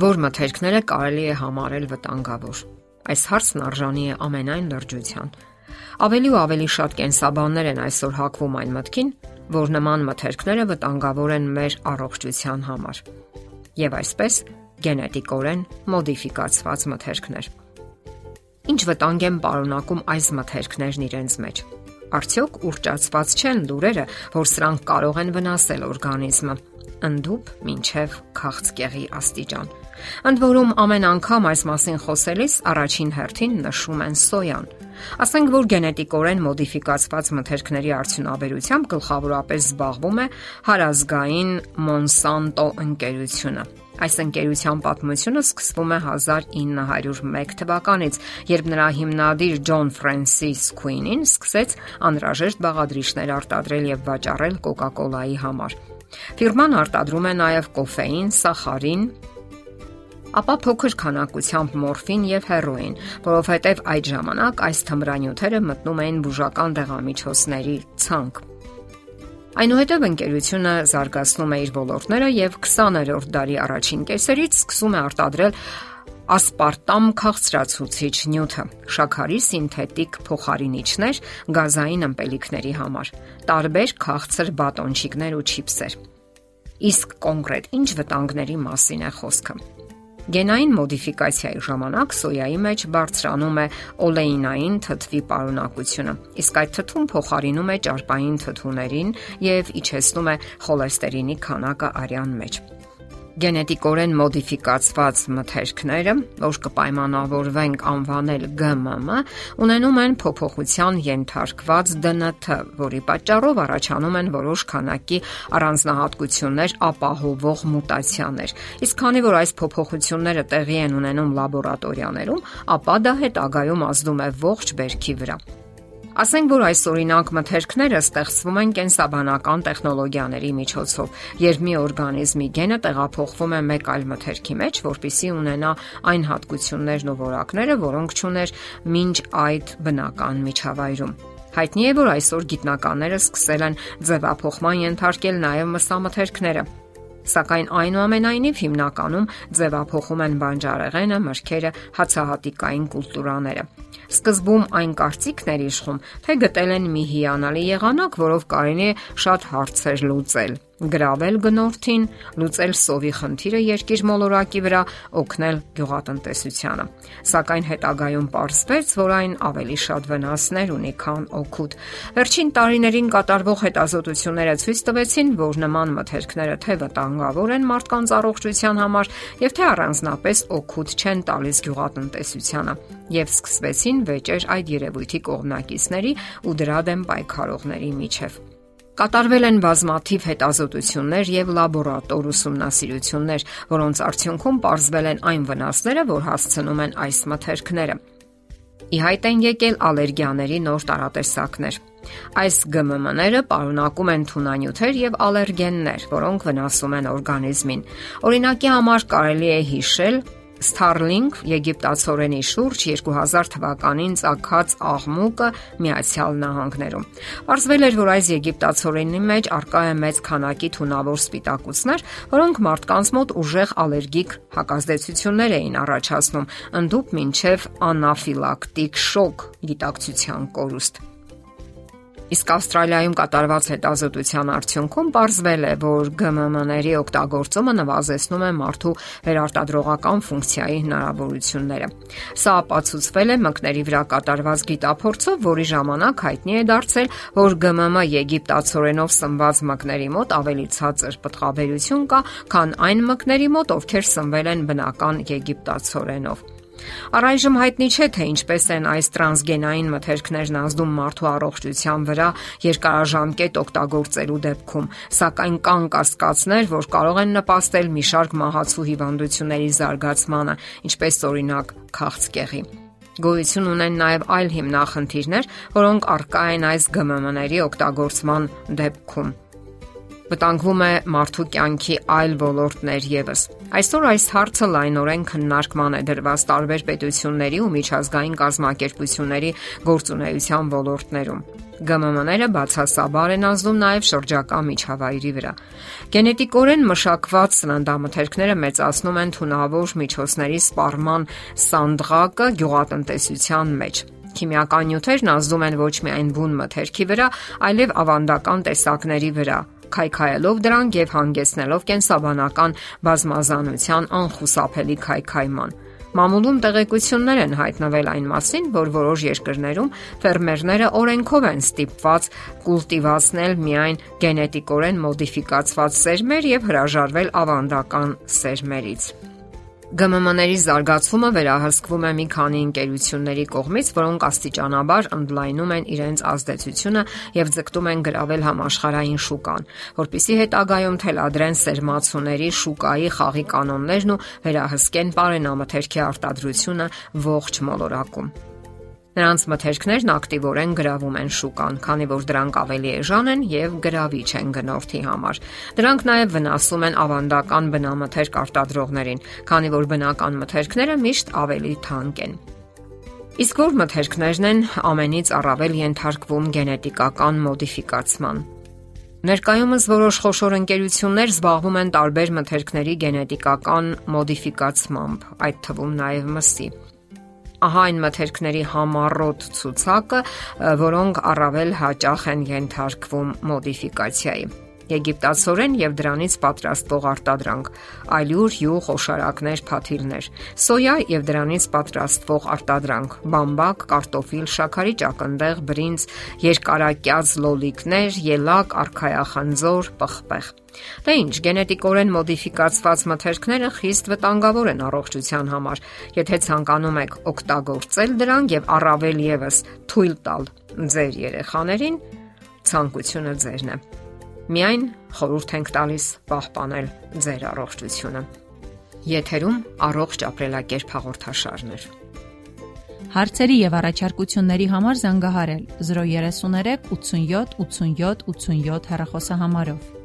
Որ մթերքները կարելի է համարել վտանգավոր։ Այս հարցն արժանի է ամենայն լրջության։ Ավելի ու ավելի շատ կենսաբաններ են այսօր հակվում այն մտքին, որ նման մթերքները վտանգավոր են մեր առողջության համար։ Եվ այսպես գենետիկորեն մոդիֆիկացված մթերքներ։ Ինչ վտանգ են պարունակում այս մթերքներն իրենց մեջ։ Արդյոք ուռճացված չեն լուրերը, որ սրանք կարող են վնասել օրգանիզմը ընդդուպ մինչև քաղցկեղի աստիճան։ Ընդ որում ամեն անգամ այս մասին խոսելիս առաջին հերթին նշում են սոյան։ Ասենք որ գենետիկորեն մոդիֆիկացված մթերքների արդյունաբերությամբ գլխավորապես զբաղվում է հարազգային Monsanto ընկերությունը։ Այս ընկերության պատմությունը սկսվում է 1901 թվականից, երբ նրա հիմնադիր Ջոն Ֆրենսիս Քուինին սկսեց անհրաժեշտ բաղադրիչներ արտադրել եւ վաճառել Coca-Cola-ի համար։ Ֆիրման արտադրում է նաև կոֆեին, սախարին, ապա փոքր քանակությամբ մորֆին եւ հերոին, որովհետեւ այդ ժամանակ այս թմրանյութերը մտնում էին բուժական դեղամիջոցների ցանկ։ Այնուհետև ընկերությունը զարգացնում է իր ոլորտները եւ 20-րդ դարի առաջին կեսերից սկսում է արտադրել ասպարտամ քաղցրացուցիչ նյութը, շաքարի սինթետիկ փոխարինիչներ գազային ըմպելիքների համար, տարբեր քաղցր բատոնչիկներ ու չիպսեր։ Իսկ կոնկրետ ինչ վտանգների մասին է խոսքը։ Գենային մոդիֆիկացիայի ժամանակ սոյայի մեջ բարձրանում է օլեինային թթվի պարունակությունը, իսկ այդ թթուն փոխարինում է ճարպային թթուներին եւ իջեցնում է խոլեստերինի քանակը արյան մեջ գենետիկորեն մոդիֆիկացված մթերքները, որ կպայմանավորվենք անվանել ԳՄՄ, ունենում են փոփոխության ենթարկված ԴՆԹ, որի պատճառով առաջանում են որոշ քանակի առանձնահատկություններ ապահովող մուտացիաներ։ Իսկ քանի որ այս փոփոխությունները տեղի են ունենում լաբորատորիաներում, ապա դա հետագայում ազդում է ողջ բերքի վրա։ Ասենք որ այս օրինակ մթերքները ստեղծվում են կենսաբանական տեխնոլոգիաների միջոցով, երբ մի օրգանիզմի գենը տեղափոխվում է մեկ այլ մթերքի մեջ, որpիսի ունենա այն հատկություններն ու որակները, որոնք ճուներ մինչ այդ բնական միջավայրում։ Հայտնի է, որ այսօր գիտնականները սկսել են ձևափոխման ենթարկել նաև մսամթերքները, Սակայն այնուամենայնիվ հիմնականում ձևափոխում են բանջարեղենը, մրգերը, հացահատիկային կուլտուրաները։ Սկզբում այն կարծիքն էր իշխում, թե գտել են մի հիանալի եղանակ, որով կարելի է շատ հարցեր լուծել գրավել գնորդին, լուծել սովի խնդիրը երկիր մոլորակի վրա, օգնել գյուղատնտեսությանը։ Սակայն հետագայում ողջվեց, որ այն ավելի շատ վնասներ ունի, քան օգուտ։ Վերջին տարիներին կատարվող հետազոտությունները ցույց տվեցին, որ նման մթերքները թե վտանգավոր են մարդկանց առողջության համար, եւ թե առանձնապես օգուտ չեն տալիս գյուղատնտեսությանը եւ սկսվեցին վեճեր այդ երևույթի կողմնակիցների ու դրա դեմ պայքարողների միջև։ Կատարվել են բազմաթիվ հետազոտություններ եւ լաբորատոր ուսումնասիրություններ, որոնց արդյունքում ողջվել են այն վնասները, որ հասցնում են այս մթերքները։ Ի հայտ են եկել ալերգիաների նոր տարատեսակներ։ Այս ԳՄՄ-ները պարունակում են թունանյութեր եւ ալերգեններ, որոնք վնասում են օրգանիզմին։ Օրինակի համար կարելի է հիշել Starlink եգիպտացորենի շուրջ 2000 թվականին ցակած աղմուկը Միացյալ Նահանգներում։ Պարզվել էր, որ այս եգիպտացորենի մեջ արկա է մեծ քանակի թունավոր սպիտակուցներ, որոնք մարդկանց մոտ ուժեղ ալերգիկ հակազդեցություններ էին առաջացնում, ընդդուպ մինչև անաֆիլակտիկ շոկ գիտակցության կորուստ։ Իսկ Ավստրալիայում կատարված հետազոտության արդյունքում ողջվել է, որ ԳՄՄ-ների օգտագործումը նվազեցնում է մարդու վերարտադրողական ֆունկցիայի հնարավորությունները։ Սա ապացուցվել է մկների վրա կատարված գիտափորձով, որի ժամանակ հայտնի է դարձել, որ ԳՄՄ եգիպտացորենով սնված մկների մոտ ավելի ցածր պտղաբերություն կա, քան այն մկների մոտ, ովքեր սնվել են բնական եգիպտացորենով։ Առայժմ հայտնի չէ թե ինչպես են այս տրանսգենային մթերքներն ազդում մարդու առողջության վրա երկարաժամկետ օգտագործելու դեպքում, սակայն կան կասկածներ, որ կարող են նպաստել մի շարք մահացու հիվանդությունների զարգացմանը, ինչպես օրինակ քաղցկեղի։ Գոյություն ունեն նաև այլ հիմնախնդիրներ, որոնք արկա են այս ԳՄՄ-ների օգտագործման դեպքում վտանգվում է մարդու կյանքի այլ ոլորտներ եւս։ Այսօր այս հարցը լայնորեն քննարկման է դրված տարբեր պետությունների ու միջազգային կազմակերպությունների գործունեության ոլորտներում։ ԳՄՄ-ները բացասաբար են ազդում նաև շրջակա միջավայրի վրա։ Գենետիկորեն մշակված սննդամթերքները մեծացնում են թունավոր միջոցների սպառման սանդղակը գյուղատնտեսության մեջ։ Քիմիական նյութերն ազդում են ոչ միայն բուն մթերքի վրա, այլև ավանդական տեսակների վրա, քայքայելով դրանք եւ հանգեցնելով կենսաբանական բազմազանության անխուսափելի քայքայման։ Մամուլում տեղեկություններ են հայտնվել այն մասին, որ որոշ երկրներում ֆերմերները օրենքով են ստիպված կուլտիվացնել միայն գենետիկորեն մոդիֆիկացված սերմեր եւ հրաժարվել ավանդական սերմերից։ ԳՄՄ-ների զարգացումը վերահսկվում է մի քանի ընկերությունների կողմից, որոնք աստիճանաբար ընդլայնում են իրենց ազդեցությունը եւ ձգտում են գրավել համաշխարհային շուկան, որpիսի հետագայում թելադրեն սերմացուների շուկայի խաղի կանոններն ու վերահսկեն բարենամթերքի արտադրությունը ողջ մոլորակում։ Նրանց մթերքներն ակտիվորեն գրավում են շուկան, քանի որ դրանք ավելի էժան են եւ գրավիչ են գնորդի համար։ Դրանք նաեւ վնասում են ավանդական բնամթերք արտադրողներին, քանի որ բնական մթերքները միշտ ավելի թանկ են։ Իսկ որ մթերքներն են ամենից առավել ենթարկվում գենետիկական մոդիֆիկացման։ Ներկայումս որոշ խոշոր ընկերություններ զբաղվում են տարբեր մթերքների գենետիկական մոդիֆիկացմամբ, այդ թվում նաև մսի ահա այն մթերքների համառոտ ցուցակը, որոնք առավել հաճախ են ենթարկվում մոդիֆիկացիայի եգիպտացորեն եւ դրանից պատրաստվող արտադրանք, այլուր, յուղ, օշարակներ, փաթիլներ, սոյա եւ դրանից պատրաստվող արտադրանք, բամբակ, կարտոֆիլ, շաքարի ճակնդեղ, բրինձ, երկարակյաց լոլիկներ, ելակ, արխայախնձոր, պղպեղ։ Դե ինչ, գենետիկորեն մոդիֆիկացված մթերքները խիստ վտանգավոր են առողջության համար։ Եթե ցանկանում եք օգտագործել դրանք եւ առավել եւս թույլ տալ ձեր երեխաներին, ցանկությունը ձերն է։ Միայն խորհուրդ ենք տալիս պահպանել ձեր առողջությունը։ Եթերում առողջ ապրելակերպ հաղորդաշարներ։ Հարցերի եւ առաջարկությունների համար զանգահարել 033 87 87 87 հեռախոսահամարով։